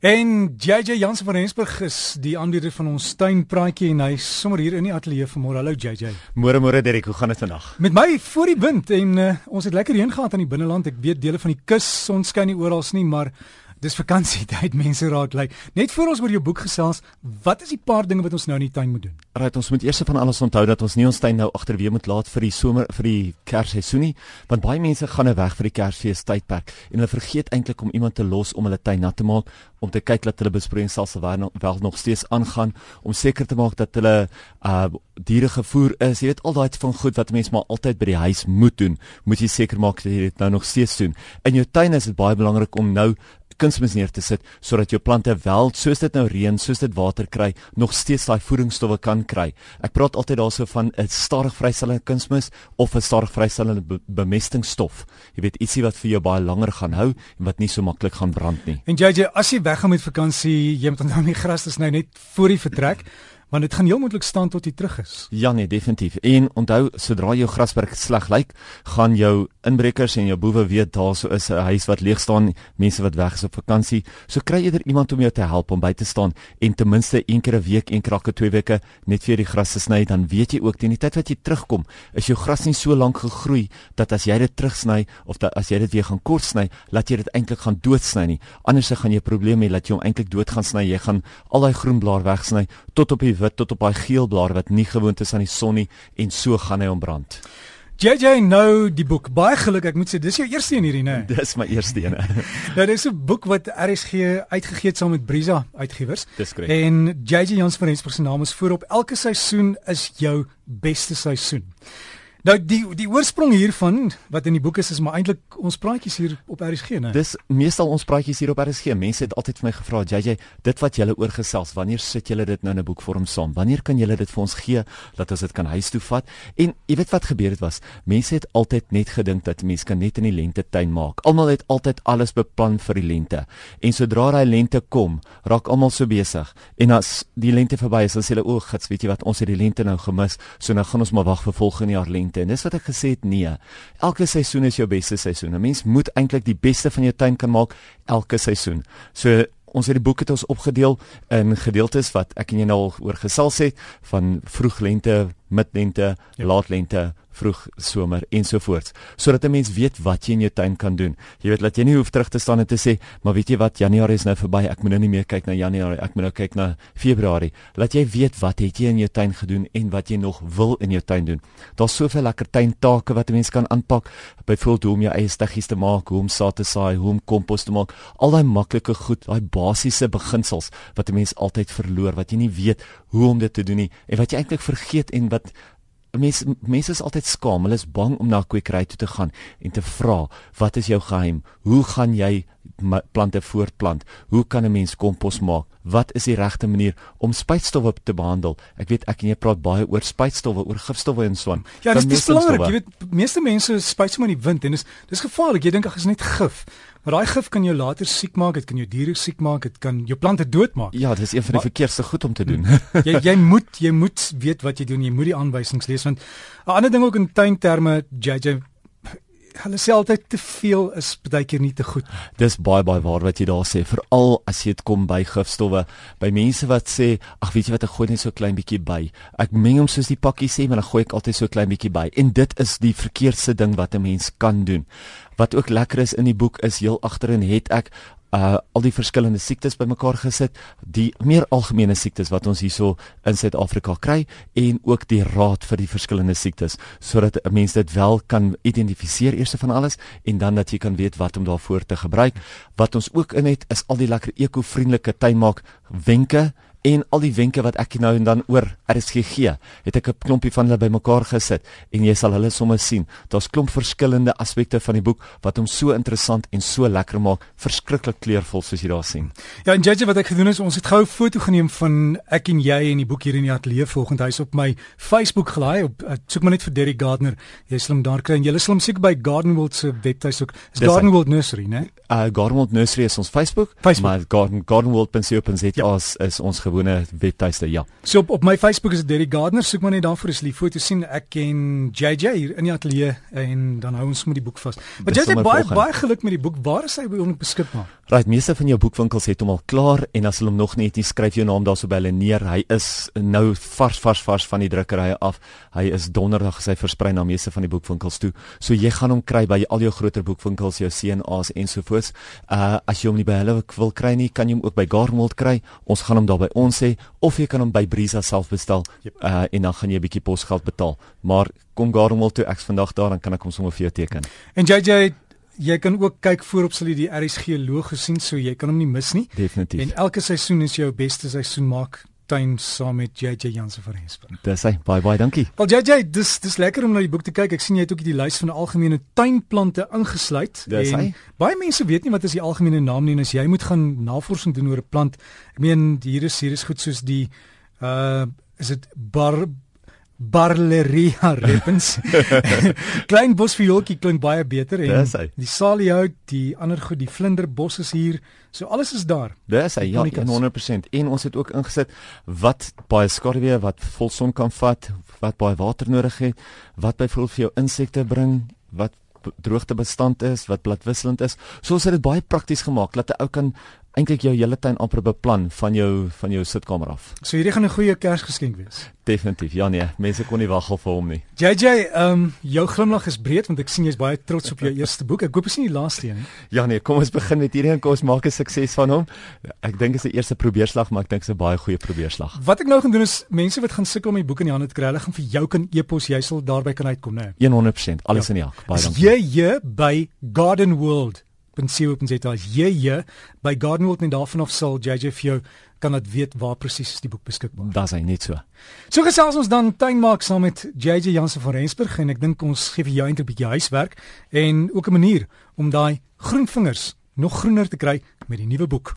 En JJ Jansen van Rensburg is die aanbieder van ons tuinpraatjie en hy sommer hier in die ateljee vanmôre. Hallo JJ. Môre môre Derek, hoe gaan dit vandag? Met my voor die wind en uh, ons het lekker heen gehad aan die binneland. Ek weet dele van die kus son skyn nie oral nie, maar Dis vakansietyd, mense raak lui. Net voor ons oor jou boek gesels, wat is die paar dinge wat ons nou in die tuin moet doen? Right, ons moet eers van alles onthou dat ons nie ons tuin nou agterweë moet laat vir die somer vir die Kersseisoen nie, want baie mense gaan nou weg vir die Kersfees tydperk en hulle vergeet eintlik om iemand te los om hulle tuin nat te maak, om te kyk dat hulle besproeiingsstelsel wel, wel nog steeds aangaan, om seker te maak dat hulle uh diere gevoer is. Jy weet al daai van goed wat mense maar altyd by die huis moet doen, moet jy seker maak dat jy dit nou nog steeds doen. In jou tuin is dit baie belangrik om nou kunsmis neer te sit sodat jou plante wel soos dit nou reën, soos dit water kry, nog steeds daai voedingsstowwe kan kry. Ek praat altyd daarso van 'n stadig vrystellende kunsmis of 'n stadig vrystellende be bemestingsstof. Jy weet ietsie wat vir jou baie langer gaan hou en wat nie so maklik gaan brand nie. En JJ, as jy weggaan met vakansie, jy moet onthou die gras is nou net voor die vertrek want dit gaan heel moontlik staan tot jy terug is. Ja nee, definitief. En onthou, sodra jou grasperk sleg lyk, gaan jou inbrekers en jou boewe weet daar sou is 'n huis wat leeg staan, mense wat weg is op vakansie. So kry jy er iemand om jou te help om by te staan en ten minste een keer 'n week, een keer elke twee weke net vir die gras te sny, dan weet jy ook teen die tyd wat jy terugkom, is jou gras nie so lank gegroei dat as jy dit terugsny of dat as jy dit weer gaan kort sny, laat jy dit eintlik gaan doodsny nie. Anders gaan jy probleme hê dat jy hom eintlik dood gaan sny. Jy gaan al daai groen blaar wegsny tot op die wit tot op daai geel blaar wat nie gewoond is aan die son nie en so gaan hy ombrand. JJ nou die boek baie geluk ek moet sê dis jou eerste een hierdie nê. Dis my eerste een. nou dis 'n boek wat RSG uitgegee het saam met Brisa uitgewers. Dis korrek. En JJ Jans van Rensburg se naam is voorop elke seisoen is jou beste seisoen. Nou die die oorsprong hiervan wat in die boek is is maar eintlik ons praatjies hier op RSG, né? Dis meestal ons praatjies hier op RSG. Mense het altyd vir my gevra, "JJ, dit wat julle oorgesels, wanneer sit julle dit nou in 'n boekvorm saam? Wanneer kan julle dit vir ons gee dat ons dit kan huis toe vat?" En jy weet wat gebeur het was, mense het altyd net gedink dat mense kan net in die lente tuin maak. Almal het altyd alles beplan vir die lente. En sodra daai lente kom, raak almal so besig. En as die lente verby is, dan sê hulle, "O, gits, weet jy wat, ons het die lente nou gemis, so nou gaan ons maar wag vir volgende jaar lente." Lente. En dis wat ek gesê het, nee. Elke seisoen is jou beste seisoen. 'n Mens moet eintlik die beste van jou tuin kan maak elke seisoen. So ons het die boek het ons opgedeel in gedeeltes wat ek en jy nou oor gesels het van vroeg lente, midlente, ja. laat lente, vroeg somer ensovoorts sodat 'n mens weet wat jy in jou tuin kan doen. Jy weet dat jy nie hoef terug te staan en te sê, "Maar weet jy wat, Januarie is nou verby, ek moet nou nie meer kyk na Januarie, ek moet nou kyk na Februarie." Laat jy weet wat het jy in jou tuin gedoen en wat jy nog wil in jou tuin doen. Daar's soveel lekker tuintake wat 'n mens kan aanpak, byvoorbeeld hoe om jou eie stiggies te maak, hoe om saad te saai, hoe om kompos te maak. Al daai maklike goed, daai basiese beginsels wat 'n mens altyd verloor, wat jy nie weet hoe om dit te doen nie en wat jy eintlik vergeet en wat mense mense is altyd skaam. Hulle is bang om na 'n kwekery toe te gaan en te vra, "Wat is jou geheim? Hoe gaan jy plante voortplant? Hoe kan 'n mens kompos maak? Wat is die regte manier om spuitstowwe te behandel? Ek weet ek en jy praat baie oor spuitstowwe, oor gifstowwe en so aan. Ja, dis belangrik. Jy weet, meeste mense spuit sommer in die wind en dis dis gevaarlik. Jy dink ag, is net gif. Maar daai gif kan jou later siek maak, dit kan jou diere siek maak, dit kan jou plante doodmaak. Ja, dis een van die verkeerste goed om te doen. jy jy moet jy moet weet wat jy doen. Jy moet die aanwysings lees want 'n ander ding ook in tuinterme, JJ hulle sê altyd te veel is baie keer nie te goed. Dis baie baie waar wat jy daar sê, veral as jy dit kom by gifstowwe, by mense wat sê, ag weet jy wat ek gooi net so klein bietjie by. Ek meng hom soos die pakkie sê, maar dan gooi ek altyd so klein bietjie by. En dit is die verkeerdste ding wat 'n mens kan doen. Wat ook lekker is in die boek is heel agterin het ek uh al die verskillende siektes bymekaar gesit, die meer algemene siektes wat ons hierso in Suid-Afrika kry en ook die raad vir die verskillende siektes sodat 'n mens dit wel kan identifiseer eers van alles en dan dat jy kan weet wat om daarvoor te gebruik. Wat ons ook in het is al die lekker ekovriendelike tuinmaak wenke en al die wenke wat ek nou en dan oor RSG gee, het ek 'n klompie van hulle bymekaar gesit en jy sal hulle sommer sien. Daar's klomp verskillende aspekte van die boek wat hom so interessant en so lekker maak, verskriklik kleurvol soos jy daar sien. Ja, en JJ wat ek gedoen het, ons het gou 'n foto geneem van ek en jy en die boek hier in die ateljee volgens hy is op my Facebook gelaai op soek maar net vir Derry Gardner. Jy sal hom daar kry en jy sal hom seker by Garden World se webtuis soek. Is Garden World Nursery, né? Uh Garden World Nursery is ons Facebook, Facebook. maar Garden Garden World.co.za ja. is ons gewone webtuiste, ja. So op, op my Facebook is dit Derek Gardner, soek maar net daarvoor as jy die foto sien. Ek ken JJ hier in die ateljee en dan hou ons met die boek vas. Maar JJ baie volgende. baie geluk met die boek. Waar is hy ons beskikbaar? Right, meeste van jou boekwinkels het hom al klaar en as hulle hom nog nie het nie, skryf jou naam daarso by hulle neer. Hy is nou vars vars vars van die drukkerye af. Hy is donderdag sy versprei na meeste van die boekwinkels toe. So jy gaan hom kry by al jou groter boekwinkels, jou C&A's ensovoorts. Uh as jy hom nie by hulle wil kry nie, kan jy hom ook by Gardenwold kry. Ons gaan hom daar by ons hê of jy kan hom by Brisa self bestel. Yep. Uh en dan gaan jy 'n bietjie posgeld betaal. Maar kom Gardenwold toe, ek's vandag daar dan kan ek hom sommer vir jou teken. En JJ, jy kan ook kyk voorop sal jy die RSG logo sien, so jy kan hom nie mis nie. Definitief. En elke seisoen is jou beste seisoen maak tuin saam met JJ Jansen van Hesper. Dis hy. Baie baie dankie. Wel JJ, dis dis lekker om na die boek te kyk. Ek sien jy het ook die lys van algemene tuinplante ingesluit. Dis hy. baie mense weet nie wat is die algemene naam nie en as jy moet gaan navorsing doen oor 'n plant. Ek meen hier is hier is goed soos die uh is dit bar Barleria repens. Klein bosviooltjie klink baie beter en Dis hy. die saliehout, die ander goed, die vlinderbos is hier. So alles is daar. Dis hy ja, Iconic is. 100% en ons het ook ingesit wat baie skaduwee, wat volson kan vat, wat baie water nodig het, wat byvoorbeeld vir jou insekte bring, wat droogtebestand is, wat bladwisselend is. So ons het dit baie prakties gemaak dat 'n ou kan eintlik jou hele tuin amper beplan van jou van jou sitkamer af. So hierdie gaan 'n goeie Kersgeskenk wees. Definitief. Ja nee, mense kon nie wag vir hom nie. JJ, ehm um, jou glimlag is breed want ek sien jy's baie trots op jou eerste boek. Ek hoop dit is nie die laaste een nie. Ja nee, kom ons begin met hierdie en kom ons maak 'n sukses van hom. Ek dink dit is 'n eerste probeerslag, maar ek dink dit is 'n baie goeie probeerslag. Wat ek nou gaan doen is mense wat gaan sukkel om die boek in die hande te kry, hulle gaan vir jou kan e-pos, jy sal daarby kan uitkom, né? 100% alles Ja. in die hak. Baie dankie. hier by Garden World .co.za as jy by Garden World en daarvan af sal JJ vir jou kan dit weet waar presies is die boek beskikbaar. Daar's hy net so. So gesels ons dan tuin maak saam met JJ Jansen van Rensburg en ek dink ons gee vir jou eintlik 'n bietjie huiswerk en ook 'n manier om daai groen vingers nog groener te kry met die nuwe boek.